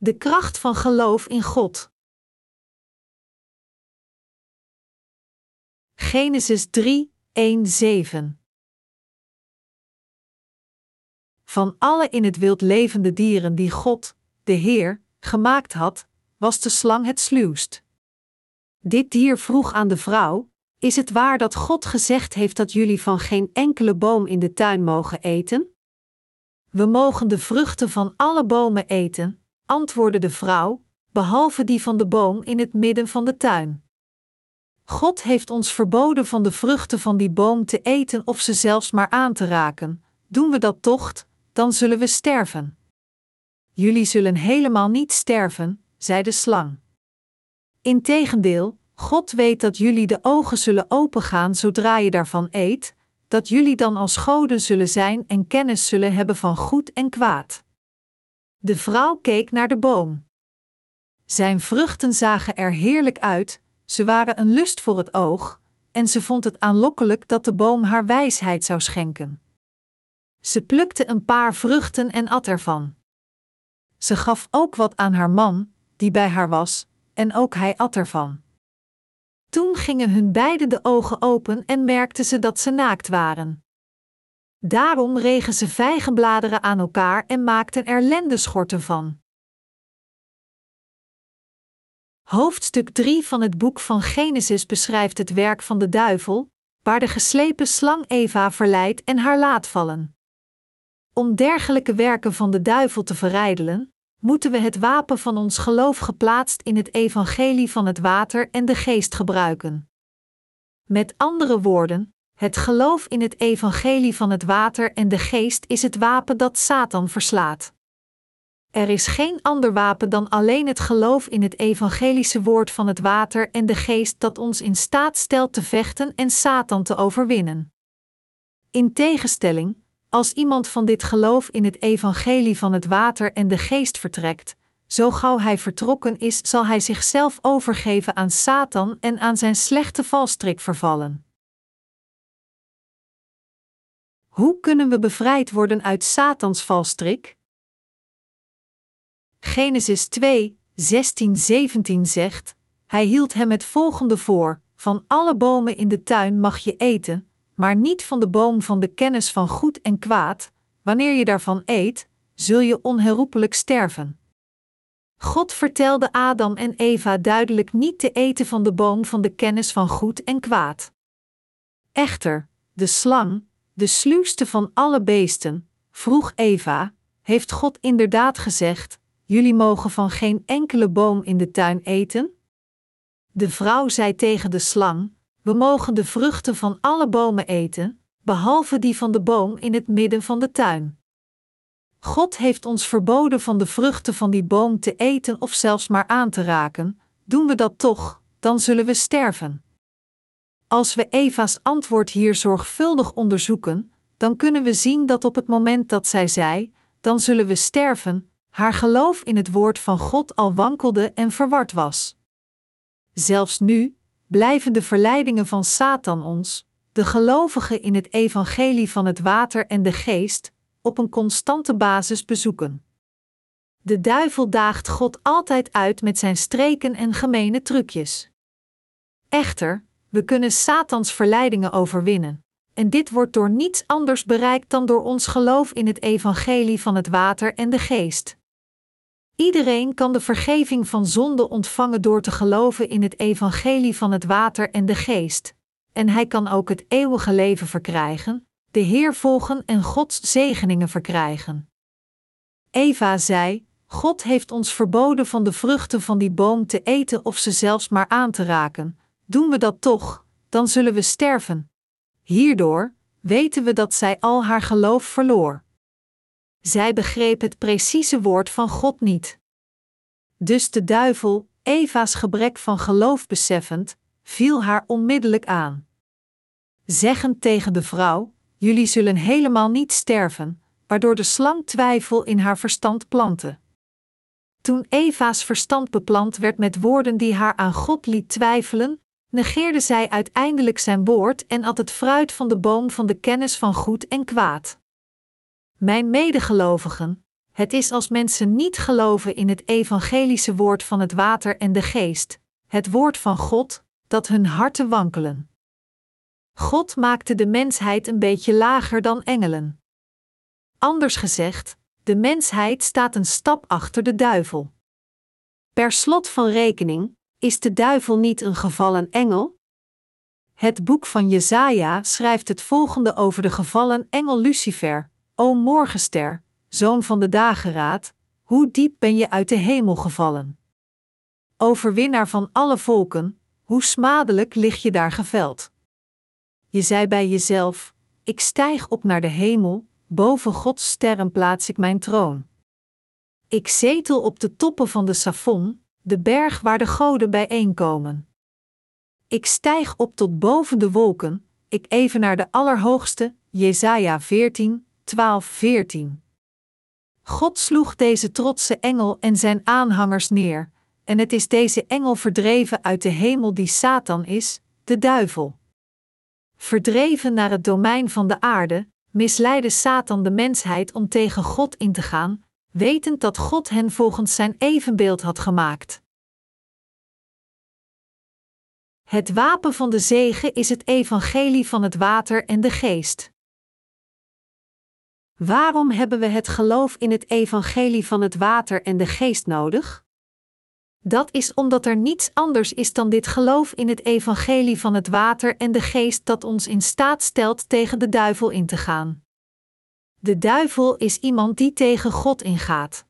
De kracht van geloof in God. Genesis 3, 1, 7 Van alle in het wild levende dieren die God, de Heer, gemaakt had, was de slang het sluwst. Dit dier vroeg aan de vrouw: Is het waar dat God gezegd heeft dat jullie van geen enkele boom in de tuin mogen eten? We mogen de vruchten van alle bomen eten, antwoordde de vrouw, behalve die van de boom in het midden van de tuin. God heeft ons verboden van de vruchten van die boom te eten of ze zelfs maar aan te raken. Doen we dat toch, dan zullen we sterven. Jullie zullen helemaal niet sterven, zei de slang. Integendeel, God weet dat jullie de ogen zullen opengaan zodra je daarvan eet, dat jullie dan als goden zullen zijn en kennis zullen hebben van goed en kwaad. De vrouw keek naar de boom. Zijn vruchten zagen er heerlijk uit, ze waren een lust voor het oog, en ze vond het aanlokkelijk dat de boom haar wijsheid zou schenken. Ze plukte een paar vruchten en at ervan. Ze gaf ook wat aan haar man, die bij haar was, en ook hij at ervan. Toen gingen hun beiden de ogen open en merkten ze dat ze naakt waren. Daarom regen ze vijgenbladeren aan elkaar en maakten er lendeschorten van. Hoofdstuk 3 van het boek van Genesis beschrijft het werk van de duivel, waar de geslepen slang Eva verleidt en haar laat vallen. Om dergelijke werken van de duivel te verrijdelen, moeten we het wapen van ons geloof geplaatst in het evangelie van het water en de geest gebruiken. Met andere woorden, het geloof in het evangelie van het water en de geest is het wapen dat Satan verslaat. Er is geen ander wapen dan alleen het geloof in het evangelische woord van het water en de geest dat ons in staat stelt te vechten en Satan te overwinnen. In tegenstelling, als iemand van dit geloof in het evangelie van het water en de geest vertrekt, zo gauw hij vertrokken is, zal hij zichzelf overgeven aan Satan en aan zijn slechte valstrik vervallen. Hoe kunnen we bevrijd worden uit Satans valstrik? Genesis 2, 16, 17 zegt: Hij hield hem het volgende voor: Van alle bomen in de tuin mag je eten, maar niet van de boom van de kennis van goed en kwaad. Wanneer je daarvan eet, zul je onherroepelijk sterven. God vertelde Adam en Eva duidelijk niet te eten van de boom van de kennis van goed en kwaad. Echter, de slang, de sluwste van alle beesten, vroeg Eva: Heeft God inderdaad gezegd: Jullie mogen van geen enkele boom in de tuin eten? De vrouw zei tegen de slang: We mogen de vruchten van alle bomen eten, behalve die van de boom in het midden van de tuin. God heeft ons verboden van de vruchten van die boom te eten of zelfs maar aan te raken. Doen we dat toch, dan zullen we sterven. Als we Eva's antwoord hier zorgvuldig onderzoeken, dan kunnen we zien dat op het moment dat zij zei: Dan zullen we sterven, haar geloof in het woord van God al wankelde en verward was. Zelfs nu blijven de verleidingen van Satan ons, de gelovigen in het evangelie van het water en de geest, op een constante basis bezoeken. De duivel daagt God altijd uit met zijn streken en gemene trucjes. Echter, we kunnen Satans verleidingen overwinnen, en dit wordt door niets anders bereikt dan door ons geloof in het evangelie van het water en de geest. Iedereen kan de vergeving van zonde ontvangen door te geloven in het evangelie van het water en de geest, en hij kan ook het eeuwige leven verkrijgen, de Heer volgen en Gods zegeningen verkrijgen. Eva zei: God heeft ons verboden van de vruchten van die boom te eten of ze zelfs maar aan te raken. Doen we dat toch, dan zullen we sterven. Hierdoor weten we dat zij al haar geloof verloor. Zij begreep het precieze woord van God niet. Dus de duivel, Eva's gebrek van geloof beseffend, viel haar onmiddellijk aan. Zeggend tegen de vrouw: Jullie zullen helemaal niet sterven, waardoor de slang twijfel in haar verstand plantte. Toen Eva's verstand beplant werd met woorden die haar aan God liet twijfelen, negeerde zij uiteindelijk zijn woord en at het fruit van de boom van de kennis van goed en kwaad. Mijn medegelovigen, Het is als mensen niet geloven in het evangelische woord van het water en de geest, het woord van God, dat hun harten wankelen. God maakte de mensheid een beetje lager dan engelen. Anders gezegd, de mensheid staat een stap achter de duivel. Per slot van rekening, is de duivel niet een gevallen engel? Het boek van Jesaja schrijft het volgende over de gevallen engel Lucifer: O morgenster, zoon van de dageraad, hoe diep ben je uit de hemel gevallen? Overwinnaar van alle volken, hoe smadelijk lig je daar geveld? Je zei bij jezelf: Ik stijg op naar de hemel, boven Gods sterren plaats ik mijn troon. Ik zetel op de toppen van de Safon, de berg waar de goden bijeenkomen. Ik stijg op tot boven de wolken, ik even naar de Allerhoogste, Jesaja 14, 12, 14. God sloeg deze trotse engel en zijn aanhangers neer, en het is deze engel verdreven uit de hemel die Satan is, de duivel. Verdreven naar het domein van de aarde, misleidde Satan de mensheid om tegen God in te gaan, wetend dat God hen volgens zijn evenbeeld had gemaakt. Het wapen van de zegen is het evangelie van het water en de geest. Waarom hebben we het geloof in het evangelie van het water en de geest nodig? Dat is omdat er niets anders is dan dit geloof in het evangelie van het water en de geest dat ons in staat stelt tegen de duivel in te gaan. De duivel is iemand die tegen God ingaat.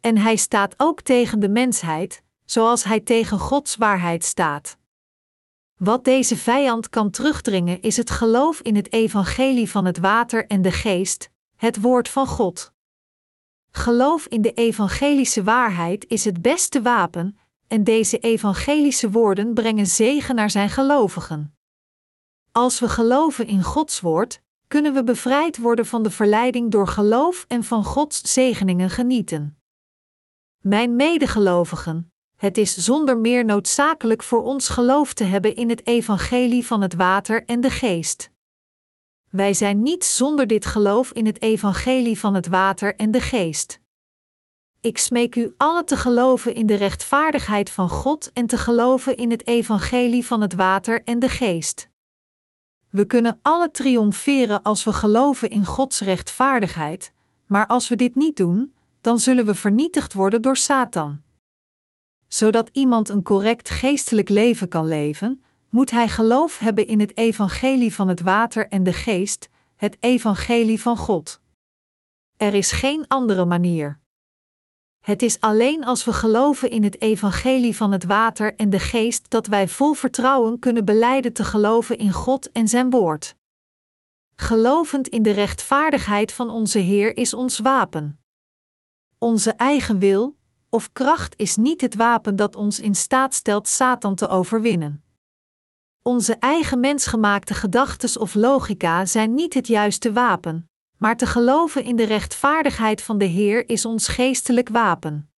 En hij staat ook tegen de mensheid, zoals hij tegen Gods waarheid staat. Wat deze vijand kan terugdringen is het geloof in het evangelie van het water en de geest, het woord van God. Geloof in de evangelische waarheid is het beste wapen, en deze evangelische woorden brengen zegen naar zijn gelovigen. Als we geloven in Gods woord, kunnen we bevrijd worden van de verleiding door geloof en van Gods zegeningen genieten. Mijn medegelovigen, het is zonder meer noodzakelijk voor ons geloof te hebben in het evangelie van het water en de geest. Wij zijn niet zonder dit geloof in het evangelie van het water en de geest. Ik smeek u alle te geloven in de rechtvaardigheid van God en te geloven in het evangelie van het water en de geest. We kunnen alle triomferen als we geloven in Gods rechtvaardigheid, maar als we dit niet doen, dan zullen we vernietigd worden door Satan. Zodat iemand een correct geestelijk leven kan leven, moet hij geloof hebben in het evangelie van het water en de geest, het evangelie van God. Er is geen andere manier. Het is alleen als we geloven in het evangelie van het water en de geest dat wij vol vertrouwen kunnen beleiden te geloven in God en zijn woord. Gelovend in de rechtvaardigheid van onze Heer is ons wapen. Onze eigen wil of kracht is niet het wapen dat ons in staat stelt Satan te overwinnen. Onze eigen mensgemaakte gedachten of logica zijn niet het juiste wapen, maar te geloven in de rechtvaardigheid van de Heer is ons geestelijk wapen.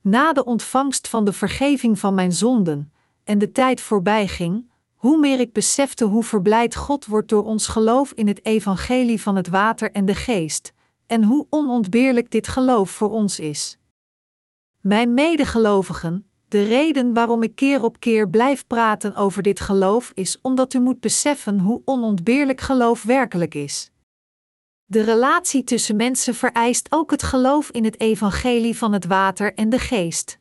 Na de ontvangst van de vergeving van mijn zonden en de tijd voorbij ging, hoe meer ik besefte hoe verblijd God wordt door ons geloof in het evangelie van het water en de geest, en hoe onontbeerlijk dit geloof voor ons is. Mijn medegelovigen, de reden waarom ik keer op keer blijf praten over dit geloof is omdat u moet beseffen hoe onontbeerlijk geloof werkelijk is. De relatie tussen mensen vereist ook het geloof in het evangelie van het water en de geest.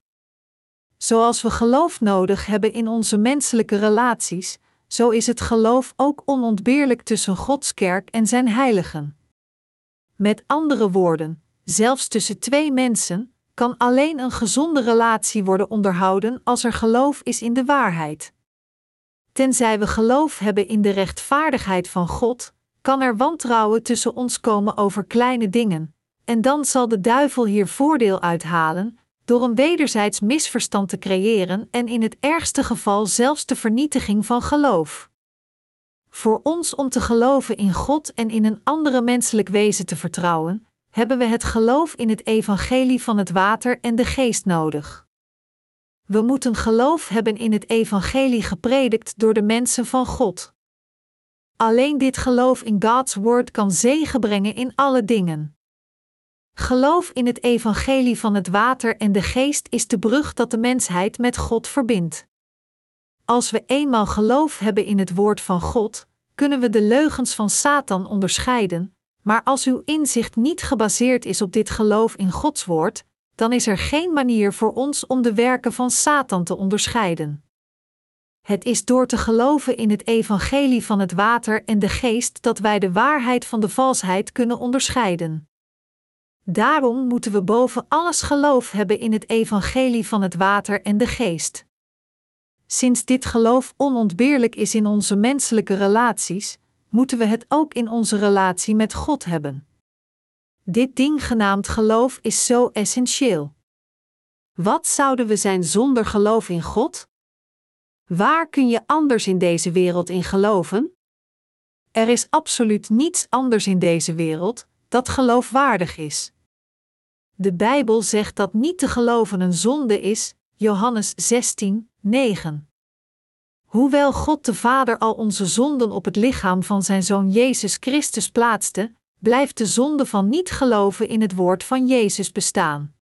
Zoals we geloof nodig hebben in onze menselijke relaties, zo is het geloof ook onontbeerlijk tussen Gods kerk en zijn heiligen. Met andere woorden, zelfs tussen twee mensen, kan alleen een gezonde relatie worden onderhouden als er geloof is in de waarheid. Tenzij we geloof hebben in de rechtvaardigheid van God, kan er wantrouwen tussen ons komen over kleine dingen, en dan zal de duivel hier voordeel uithalen door een wederzijds misverstand te creëren en in het ergste geval zelfs de vernietiging van geloof. Voor ons om te geloven in God en in een andere menselijk wezen te vertrouwen, hebben we het geloof in het evangelie van het water en de geest nodig. We moeten geloof hebben in het evangelie gepredikt door de mensen van God. Alleen dit geloof in Gods woord kan zegen brengen in alle dingen. Geloof in het evangelie van het water en de geest is de brug dat de mensheid met God verbindt. Als we eenmaal geloof hebben in het woord van God, kunnen we de leugens van Satan onderscheiden, maar als uw inzicht niet gebaseerd is op dit geloof in Gods woord, dan is er geen manier voor ons om de werken van Satan te onderscheiden. Het is door te geloven in het evangelie van het water en de geest dat wij de waarheid van de valsheid kunnen onderscheiden. Daarom moeten we boven alles geloof hebben in het evangelie van het water en de geest. Sinds dit geloof onontbeerlijk is in onze menselijke relaties, moeten we het ook in onze relatie met God hebben. Dit ding genaamd geloof is zo essentieel. Wat zouden we zijn zonder geloof in God? Waar kun je anders in deze wereld in geloven? Er is absoluut niets anders in deze wereld dat geloofwaardig is. De Bijbel zegt dat niet te geloven een zonde is, Johannes 16, 9. Hoewel God de Vader al onze zonden op het lichaam van zijn Zoon Jezus Christus plaatste, blijft de zonde van niet geloven in het woord van Jezus bestaan.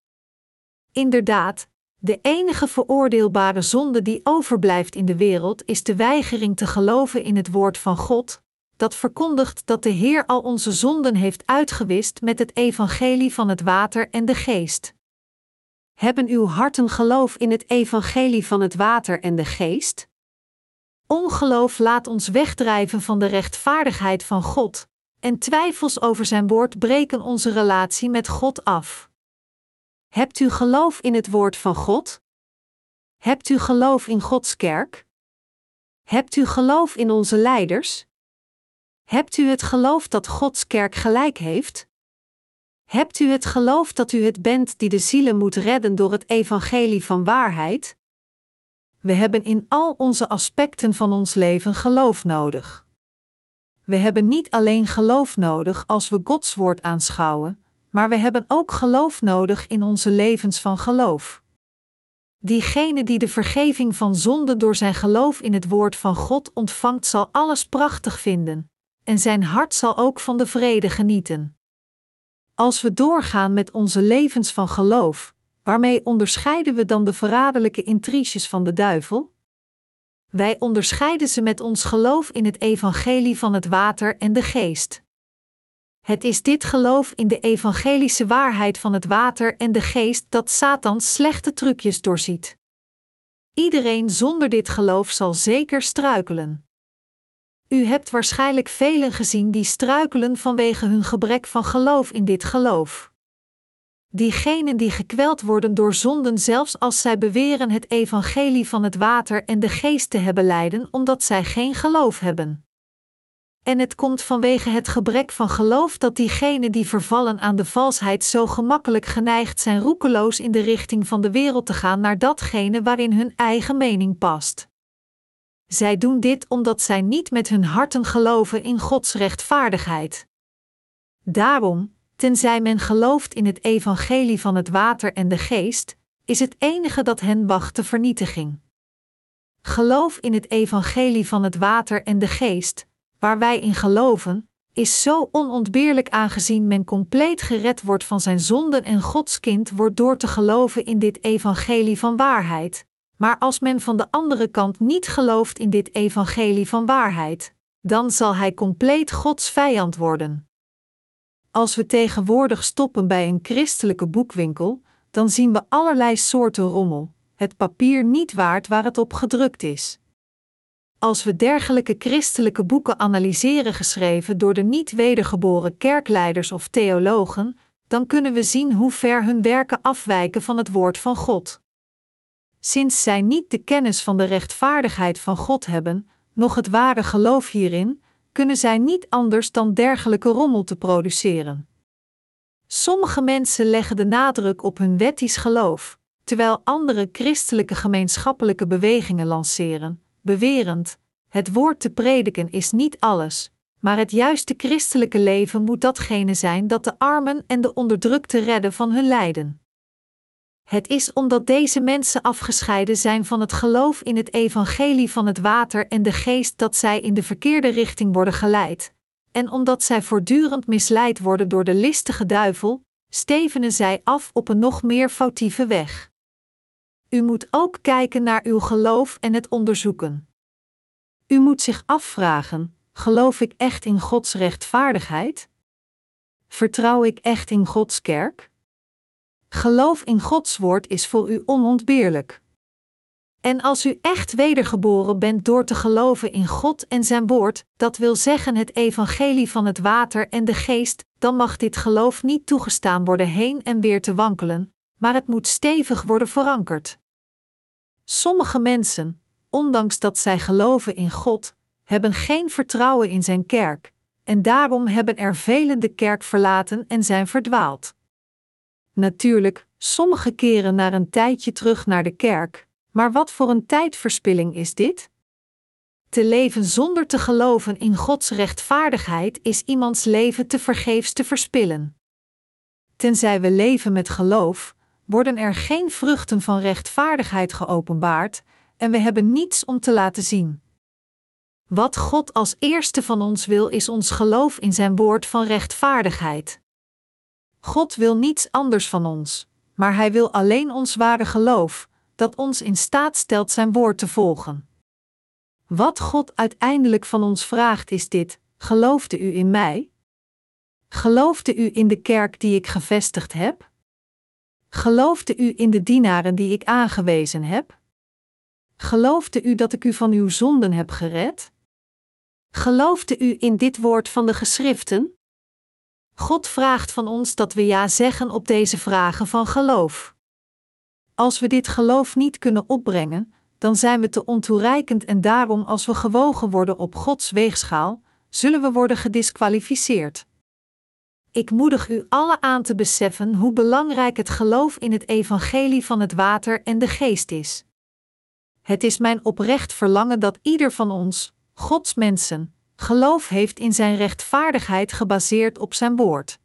Inderdaad, de enige veroordeelbare zonde die overblijft in de wereld is de weigering te geloven in het woord van God, dat verkondigt dat de Heer al onze zonden heeft uitgewist met het evangelie van het water en de geest. Hebben uw harten geloof in het evangelie van het water en de geest? Ongeloof laat ons wegdrijven van de rechtvaardigheid van God, en twijfels over zijn woord breken onze relatie met God af. Hebt u geloof in het woord van God? Hebt u geloof in Gods kerk? Hebt u geloof in onze leiders? Hebt u het geloof dat Gods kerk gelijk heeft? Hebt u het geloof dat u het bent die de zielen moet redden door het evangelie van waarheid? We hebben in al onze aspecten van ons leven geloof nodig. We hebben niet alleen geloof nodig als we Gods woord aanschouwen, maar we hebben ook geloof nodig in onze levens van geloof. Diegene die de vergeving van zonde door zijn geloof in het woord van God ontvangt, zal alles prachtig vinden, en zijn hart zal ook van de vrede genieten. Als we doorgaan met onze levens van geloof, waarmee onderscheiden we dan de verraderlijke intriges van de duivel? Wij onderscheiden ze met ons geloof in het evangelie van het water en de geest. Het is dit geloof in de evangelische waarheid van het water en de geest dat Satans slechte trucjes doorziet. Iedereen zonder dit geloof zal zeker struikelen. U hebt waarschijnlijk velen gezien die struikelen vanwege hun gebrek van geloof in dit geloof. Diegenen die gekweld worden door zonden, zelfs als zij beweren het evangelie van het water en de geest te hebben lijden, omdat zij geen geloof hebben. En het komt vanwege het gebrek van geloof dat diegenen die vervallen aan de valsheid zo gemakkelijk geneigd zijn roekeloos in de richting van de wereld te gaan naar datgene waarin hun eigen mening past. Zij doen dit omdat zij niet met hun harten geloven in Gods rechtvaardigheid. Daarom, tenzij men gelooft in het evangelie van het water en de geest, is het enige dat hen wacht de vernietiging. Geloof in het evangelie van het water en de geest, waar wij in geloven, is zo onontbeerlijk aangezien men compleet gered wordt van zijn zonden en Gods kind wordt door te geloven in dit evangelie van waarheid. Maar als men van de andere kant niet gelooft in dit evangelie van waarheid, dan zal hij compleet Gods vijand worden. Als we tegenwoordig stoppen bij een christelijke boekwinkel, dan zien we allerlei soorten rommel, het papier niet waard waar het op gedrukt is. Als we dergelijke christelijke boeken analyseren geschreven door de niet wedergeboren kerkleiders of theologen, dan kunnen we zien hoe ver hun werken afwijken van het woord van God. Sinds zij niet de kennis van de rechtvaardigheid van God hebben, noch het ware geloof hierin, kunnen zij niet anders dan dergelijke rommel te produceren. Sommige mensen leggen de nadruk op hun wettisch geloof, terwijl andere christelijke gemeenschappelijke bewegingen lanceren, bewerend: het woord te prediken is niet alles, maar het juiste christelijke leven moet datgene zijn dat de armen en de onderdrukte redden van hun lijden. Het is omdat deze mensen afgescheiden zijn van het geloof in het evangelie van het water en de geest dat zij in de verkeerde richting worden geleid, en omdat zij voortdurend misleid worden door de listige duivel, stevenen zij af op een nog meer foutieve weg. U moet ook kijken naar uw geloof en het onderzoeken. U moet zich afvragen: geloof ik echt in Gods rechtvaardigheid? Vertrouw ik echt in Gods kerk? Geloof in Gods woord is voor u onontbeerlijk. En als u echt wedergeboren bent door te geloven in God en Zijn woord, dat wil zeggen het evangelie van het water en de geest, dan mag dit geloof niet toegestaan worden heen en weer te wankelen, maar het moet stevig worden verankerd. Sommige mensen, ondanks dat zij geloven in God, hebben geen vertrouwen in Zijn kerk, en daarom hebben er velen de kerk verlaten en zijn verdwaald. Natuurlijk, sommige keren naar een tijdje terug naar de kerk, maar wat voor een tijdverspilling is dit? Te leven zonder te geloven in Gods rechtvaardigheid is iemands leven te vergeefs te verspillen. Tenzij we leven met geloof, worden er geen vruchten van rechtvaardigheid geopenbaard en we hebben niets om te laten zien. Wat God als eerste van ons wil, is ons geloof in Zijn woord van rechtvaardigheid. God wil niets anders van ons, maar Hij wil alleen ons ware geloof, dat ons in staat stelt Zijn woord te volgen. Wat God uiteindelijk van ons vraagt is dit: geloofde u in mij? Geloofde u in de kerk die ik gevestigd heb? Geloofde u in de dienaren die ik aangewezen heb? Geloofde u dat ik u van uw zonden heb gered? Geloofde u in dit woord van de geschriften? God vraagt van ons dat we ja zeggen op deze vragen van geloof. Als we dit geloof niet kunnen opbrengen, dan zijn we te ontoereikend en daarom als we gewogen worden op Gods weegschaal, zullen we worden gedisqualificeerd. Ik moedig u alle aan te beseffen hoe belangrijk het geloof in het evangelie van het water en de geest is. Het is mijn oprecht verlangen dat ieder van ons, Gods mensen, geloof heeft in zijn rechtvaardigheid gebaseerd op zijn woord.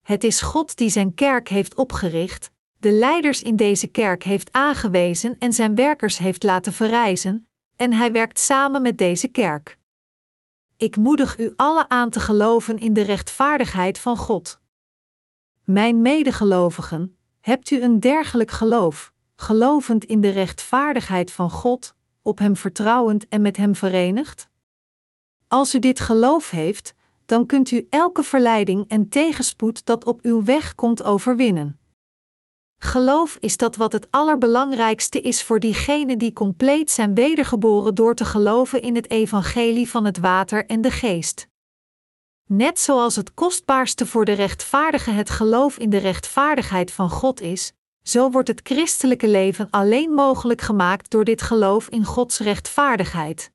Het is God die zijn kerk heeft opgericht, de leiders in deze kerk heeft aangewezen en zijn werkers heeft laten verrijzen, en hij werkt samen met deze kerk. Ik moedig u alle aan te geloven in de rechtvaardigheid van God. Mijn medegelovigen, hebt u een dergelijk geloof, gelovend in de rechtvaardigheid van God, op Hem vertrouwend en met Hem verenigd? Als u dit geloof heeft, dan kunt u elke verleiding en tegenspoed dat op uw weg komt overwinnen. Geloof is dat wat het allerbelangrijkste is voor diegenen die compleet zijn wedergeboren door te geloven in het evangelie van het water en de geest. Net zoals het kostbaarste voor de rechtvaardige het geloof in de rechtvaardigheid van God is, zo wordt het christelijke leven alleen mogelijk gemaakt door dit geloof in Gods rechtvaardigheid.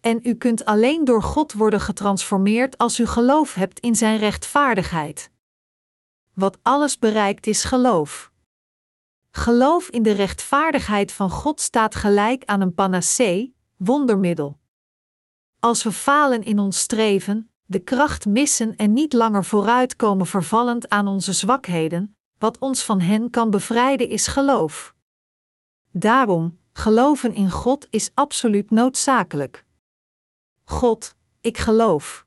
En u kunt alleen door God worden getransformeerd als u geloof hebt in Zijn rechtvaardigheid. Wat alles bereikt is geloof. Geloof in de rechtvaardigheid van God staat gelijk aan een panacee, wondermiddel. Als we falen in ons streven, de kracht missen en niet langer vooruitkomen vervallend aan onze zwakheden, wat ons van hen kan bevrijden is geloof. Daarom, geloven in God is absoluut noodzakelijk. God, ik geloof.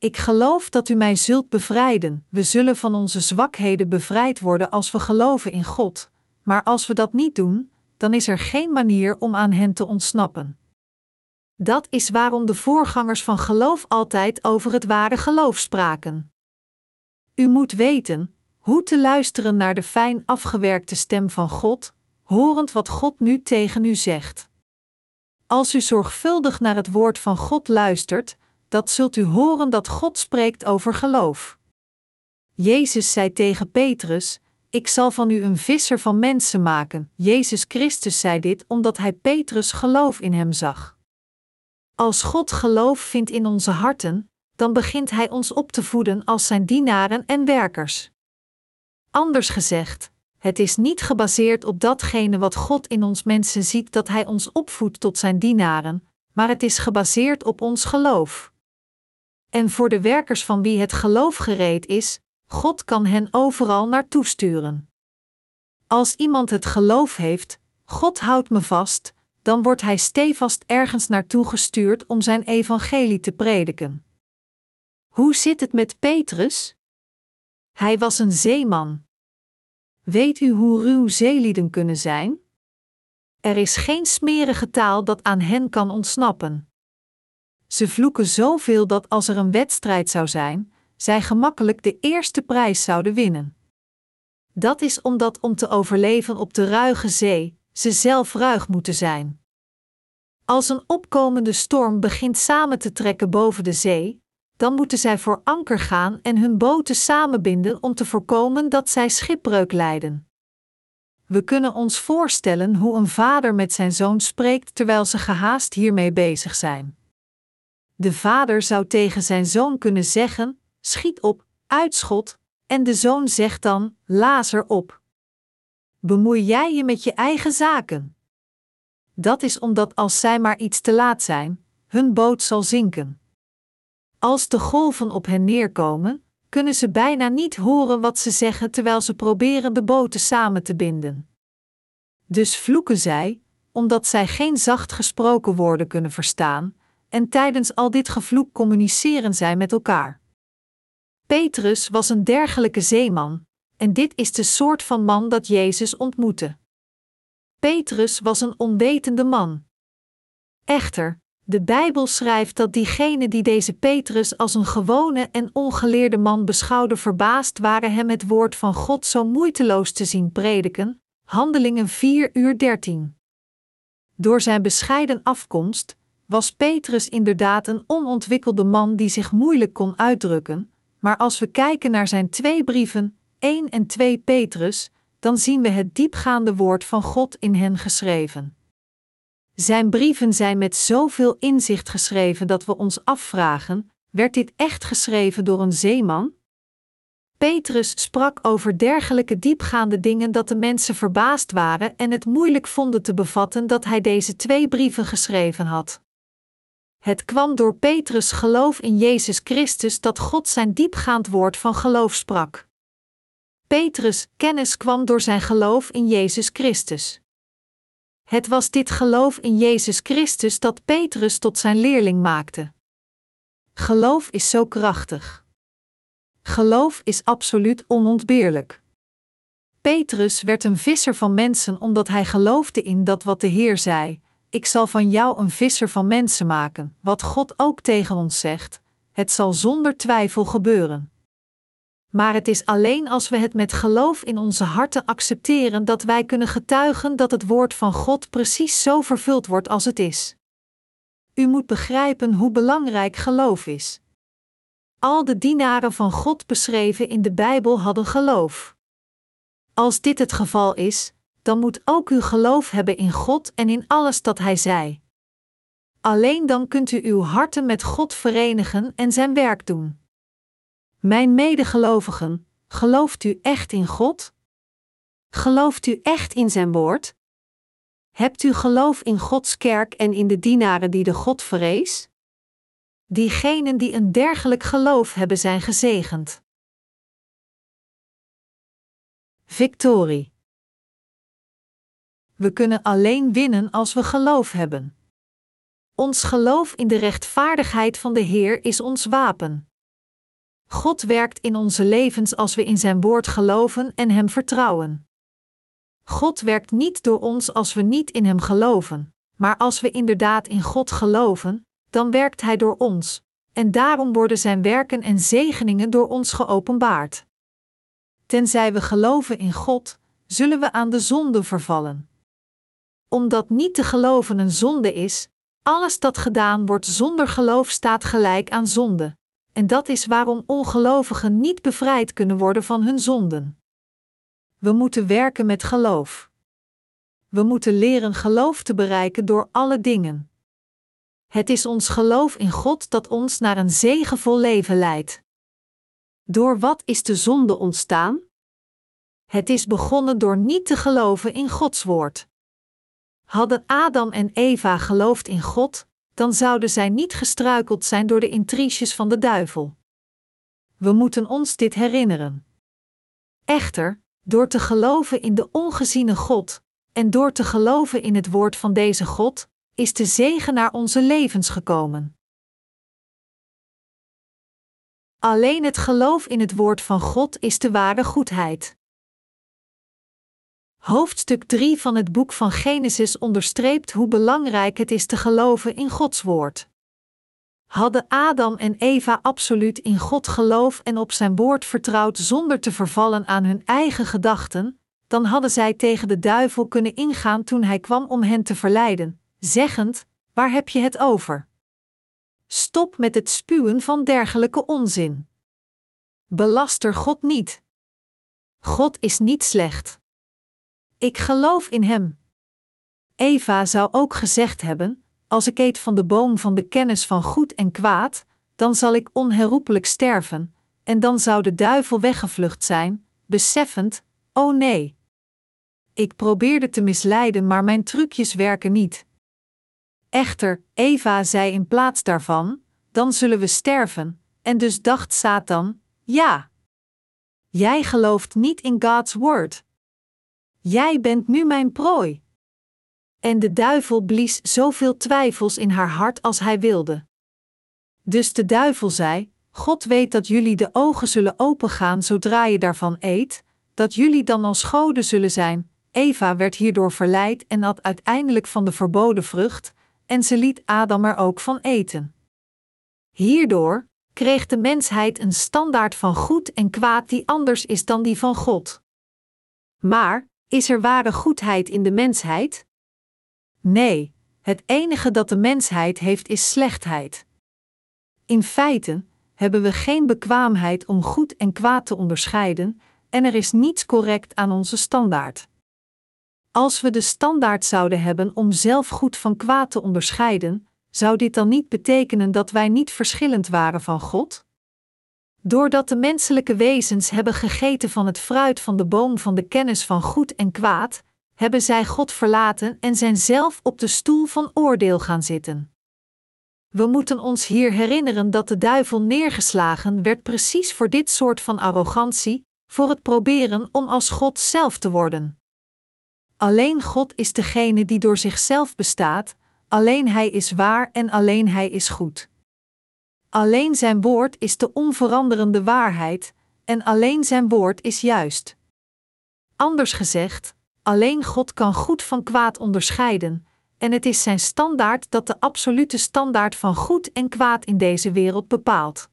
Ik geloof dat u mij zult bevrijden. We zullen van onze zwakheden bevrijd worden als we geloven in God, maar als we dat niet doen, dan is er geen manier om aan hen te ontsnappen. Dat is waarom de voorgangers van geloof altijd over het ware geloof spraken. U moet weten hoe te luisteren naar de fijn afgewerkte stem van God, horend wat God nu tegen u zegt. Als u zorgvuldig naar het woord van God luistert, dat zult u horen dat God spreekt over geloof. Jezus zei tegen Petrus: Ik zal van u een visser van mensen maken. Jezus Christus zei dit omdat hij Petrus geloof in hem zag. Als God geloof vindt in onze harten, dan begint Hij ons op te voeden als Zijn dienaren en werkers. Anders gezegd, het is niet gebaseerd op datgene wat God in ons mensen ziet dat Hij ons opvoedt tot Zijn dienaren, maar het is gebaseerd op ons geloof. En voor de werkers van wie het geloof gereed is, God kan hen overal naartoe sturen. Als iemand het geloof heeft, God houdt me vast, dan wordt hij stevast ergens naartoe gestuurd om zijn evangelie te prediken. Hoe zit het met Petrus? Hij was een zeeman. Weet u hoe ruw zeelieden kunnen zijn? Er is geen smerige taal dat aan hen kan ontsnappen. Ze vloeken zoveel dat als er een wedstrijd zou zijn, zij gemakkelijk de eerste prijs zouden winnen. Dat is omdat om te overleven op de ruige zee, ze zelf ruig moeten zijn. Als een opkomende storm begint samen te trekken boven de zee, dan moeten zij voor anker gaan en hun boten samenbinden om te voorkomen dat zij schipbreuk lijden. We kunnen ons voorstellen hoe een vader met zijn zoon spreekt terwijl ze gehaast hiermee bezig zijn. De vader zou tegen zijn zoon kunnen zeggen: Schiet op, uitschot, en de zoon zegt dan: Lazer op. Bemoei jij je met je eigen zaken? Dat is omdat als zij maar iets te laat zijn, hun boot zal zinken. Als de golven op hen neerkomen, kunnen ze bijna niet horen wat ze zeggen terwijl ze proberen de boten samen te binden. Dus vloeken zij, omdat zij geen zacht gesproken woorden kunnen verstaan, en tijdens al dit gevloek communiceren zij met elkaar. Petrus was een dergelijke zeeman, en dit is de soort van man dat Jezus ontmoette. Petrus was een onwetende man. Echter, de Bijbel schrijft dat diegenen die deze Petrus als een gewone en ongeleerde man beschouwden verbaasd waren hem het woord van God zo moeiteloos te zien prediken. Handelingen 4 uur 13. Door zijn bescheiden afkomst was Petrus inderdaad een onontwikkelde man die zich moeilijk kon uitdrukken, maar als we kijken naar zijn twee brieven, 1 en 2 Petrus, dan zien we het diepgaande woord van God in hen geschreven. Zijn brieven zijn met zoveel inzicht geschreven dat we ons afvragen: werd dit echt geschreven door een zeeman? Petrus sprak over dergelijke diepgaande dingen dat de mensen verbaasd waren en het moeilijk vonden te bevatten dat hij deze twee brieven geschreven had. Het kwam door Petrus' geloof in Jezus Christus dat God zijn diepgaand woord van geloof sprak. Petrus' kennis kwam door zijn geloof in Jezus Christus. Het was dit geloof in Jezus Christus dat Petrus tot zijn leerling maakte. Geloof is zo krachtig. Geloof is absoluut onontbeerlijk. Petrus werd een visser van mensen omdat hij geloofde in dat wat de Heer zei: Ik zal van jou een visser van mensen maken, wat God ook tegen ons zegt: Het zal zonder twijfel gebeuren. Maar het is alleen als we het met geloof in onze harten accepteren dat wij kunnen getuigen dat het woord van God precies zo vervuld wordt als het is. U moet begrijpen hoe belangrijk geloof is. Al de dienaren van God beschreven in de Bijbel hadden geloof. Als dit het geval is, dan moet ook u geloof hebben in God en in alles dat Hij zei. Alleen dan kunt u uw harten met God verenigen en Zijn werk doen. Mijn medegelovigen, gelooft u echt in God? Gelooft u echt in Zijn woord? Hebt u geloof in Gods kerk en in de dienaren die de God vrees? Diegenen die een dergelijk geloof hebben zijn gezegend. Victorie. We kunnen alleen winnen als we geloof hebben. Ons geloof in de rechtvaardigheid van de Heer is ons wapen. God werkt in onze levens als we in Zijn woord geloven en Hem vertrouwen. God werkt niet door ons als we niet in Hem geloven, maar als we inderdaad in God geloven, dan werkt Hij door ons, en daarom worden Zijn werken en zegeningen door ons geopenbaard. Tenzij we geloven in God, zullen we aan de zonde vervallen. Omdat niet te geloven een zonde is, alles dat gedaan wordt zonder geloof staat gelijk aan zonde en dat is waarom ongelovigen niet bevrijd kunnen worden van hun zonden. We moeten werken met geloof. We moeten leren geloof te bereiken door alle dingen. Het is ons geloof in God dat ons naar een zegenvol leven leidt. Door wat is de zonde ontstaan? Het is begonnen door niet te geloven in Gods woord. Hadden Adam en Eva geloofd in God, dan zouden zij niet gestruikeld zijn door de intriges van de duivel. We moeten ons dit herinneren. Echter, door te geloven in de ongeziene God en door te geloven in het woord van deze God, is de zegen naar onze levens gekomen. Alleen het geloof in het woord van God is de ware goedheid. Hoofdstuk 3 van het boek van Genesis onderstreept hoe belangrijk het is te geloven in Gods woord. Hadden Adam en Eva absoluut in God geloof en op zijn woord vertrouwd zonder te vervallen aan hun eigen gedachten, dan hadden zij tegen de duivel kunnen ingaan toen hij kwam om hen te verleiden, zeggend: Waar heb je het over? Stop met het spuwen van dergelijke onzin. Belaster God niet. God is niet slecht. Ik geloof in Hem. Eva zou ook gezegd hebben: Als ik eet van de boom van de kennis van goed en kwaad, dan zal ik onherroepelijk sterven, en dan zou de duivel weggevlucht zijn, beseffend: Oh nee. Ik probeerde te misleiden, maar mijn trucjes werken niet. Echter, Eva zei in plaats daarvan: Dan zullen we sterven, en dus dacht Satan: Ja. Jij gelooft niet in Gods woord. Jij bent nu mijn prooi. En de duivel blies zoveel twijfels in haar hart als hij wilde. Dus de duivel zei: God weet dat jullie de ogen zullen opengaan zodra je daarvan eet, dat jullie dan als goden zullen zijn. Eva werd hierdoor verleid en at uiteindelijk van de verboden vrucht, en ze liet Adam er ook van eten. Hierdoor kreeg de mensheid een standaard van goed en kwaad die anders is dan die van God. Maar is er ware goedheid in de mensheid? Nee, het enige dat de mensheid heeft is slechtheid. In feite hebben we geen bekwaamheid om goed en kwaad te onderscheiden, en er is niets correct aan onze standaard. Als we de standaard zouden hebben om zelf goed van kwaad te onderscheiden, zou dit dan niet betekenen dat wij niet verschillend waren van God? Doordat de menselijke wezens hebben gegeten van het fruit van de boom van de kennis van goed en kwaad, hebben zij God verlaten en zijn zelf op de stoel van oordeel gaan zitten. We moeten ons hier herinneren dat de duivel neergeslagen werd precies voor dit soort van arrogantie, voor het proberen om als God zelf te worden. Alleen God is degene die door zichzelf bestaat, alleen Hij is waar en alleen Hij is goed. Alleen Zijn woord is de onveranderende waarheid, en alleen Zijn woord is juist. Anders gezegd, alleen God kan goed van kwaad onderscheiden, en het is Zijn standaard dat de absolute standaard van goed en kwaad in deze wereld bepaalt.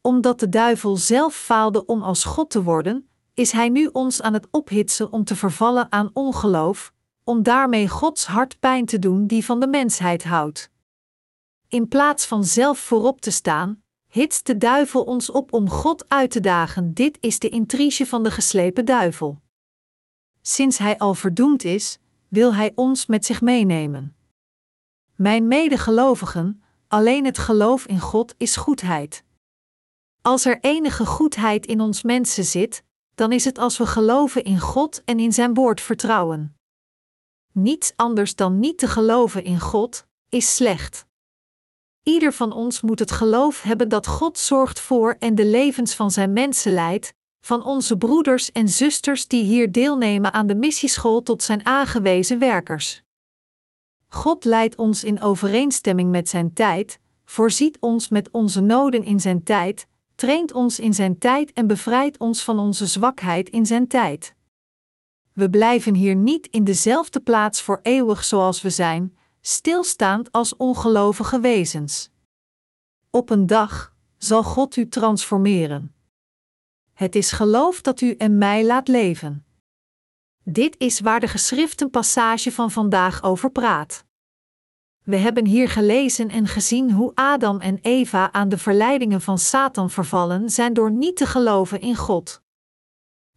Omdat de duivel zelf faalde om als God te worden, is hij nu ons aan het ophitsen om te vervallen aan ongeloof, om daarmee Gods hart pijn te doen die van de mensheid houdt. In plaats van zelf voorop te staan, hitst de duivel ons op om God uit te dagen. Dit is de intrige van de geslepen duivel. Sinds hij al verdoemd is, wil hij ons met zich meenemen. Mijn medegelovigen, alleen het geloof in God is goedheid. Als er enige goedheid in ons mensen zit, dan is het als we geloven in God en in Zijn woord vertrouwen. Niets anders dan niet te geloven in God is slecht. Ieder van ons moet het geloof hebben dat God zorgt voor en de levens van zijn mensen leidt, van onze broeders en zusters die hier deelnemen aan de missieschool tot zijn aangewezen werkers. God leidt ons in overeenstemming met zijn tijd, voorziet ons met onze noden in zijn tijd, traint ons in zijn tijd en bevrijdt ons van onze zwakheid in zijn tijd. We blijven hier niet in dezelfde plaats voor eeuwig zoals we zijn, stilstaand als ongelovige wezens. Op een dag zal God u transformeren. Het is geloof dat u en mij laat leven. Dit is waar de geschriftenpassage van vandaag over praat. We hebben hier gelezen en gezien hoe Adam en Eva aan de verleidingen van Satan vervallen zijn door niet te geloven in God.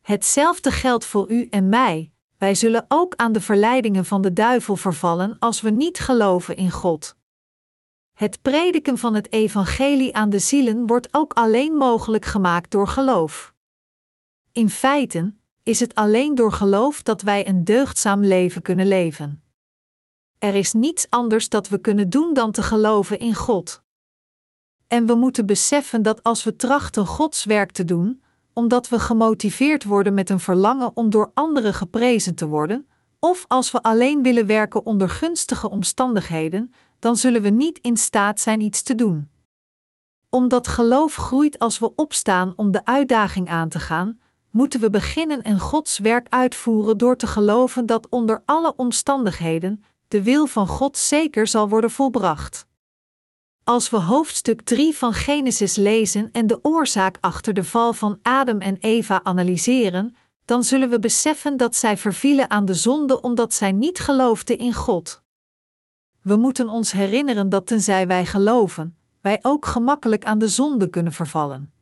Hetzelfde geldt voor u en mij, wij zullen ook aan de verleidingen van de duivel vervallen als we niet geloven in God. Het prediken van het evangelie aan de zielen wordt ook alleen mogelijk gemaakt door geloof. In feite is het alleen door geloof dat wij een deugdzaam leven kunnen leven. Er is niets anders dat we kunnen doen dan te geloven in God. En we moeten beseffen dat als we trachten Gods werk te doen, omdat we gemotiveerd worden met een verlangen om door anderen geprezen te worden, of als we alleen willen werken onder gunstige omstandigheden, dan zullen we niet in staat zijn iets te doen. Omdat geloof groeit als we opstaan om de uitdaging aan te gaan, moeten we beginnen en Gods werk uitvoeren door te geloven dat onder alle omstandigheden de wil van God zeker zal worden volbracht. Als we hoofdstuk 3 van Genesis lezen en de oorzaak achter de val van Adam en Eva analyseren, dan zullen we beseffen dat zij vervielen aan de zonde omdat zij niet geloofden in God. We moeten ons herinneren dat tenzij wij geloven, wij ook gemakkelijk aan de zonde kunnen vervallen.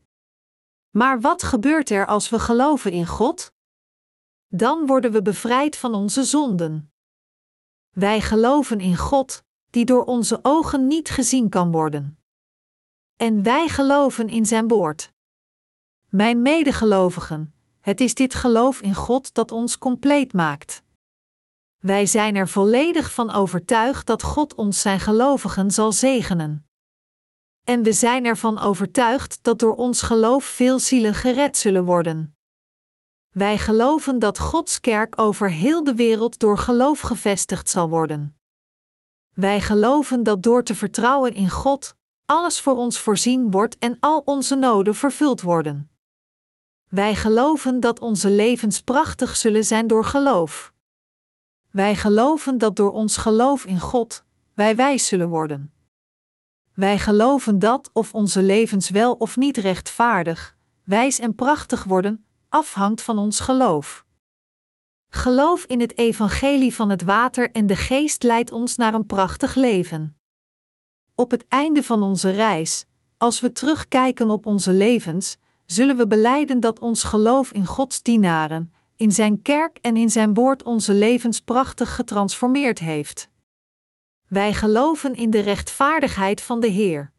Maar wat gebeurt er als we geloven in God? Dan worden we bevrijd van onze zonden. Wij geloven in God, die door onze ogen niet gezien kan worden. En wij geloven in Zijn woord. Mijn medegelovigen, het is dit geloof in God dat ons compleet maakt. Wij zijn er volledig van overtuigd dat God ons zijn gelovigen zal zegenen. En we zijn ervan overtuigd dat door ons geloof veel zielen gered zullen worden. Wij geloven dat Gods kerk over heel de wereld door geloof gevestigd zal worden. Wij geloven dat door te vertrouwen in God, alles voor ons voorzien wordt en al onze noden vervuld worden. Wij geloven dat onze levens prachtig zullen zijn door geloof. Wij geloven dat door ons geloof in God wij wijs zullen worden. Wij geloven dat of onze levens wel of niet rechtvaardig, wijs en prachtig worden, afhangt van ons geloof. Geloof in het evangelie van het water en de geest leidt ons naar een prachtig leven. Op het einde van onze reis, als we terugkijken op onze levens, zullen we beleiden dat ons geloof in Gods dienaren, in Zijn kerk en in Zijn woord onze levens prachtig getransformeerd heeft. Wij geloven in de rechtvaardigheid van de Heer.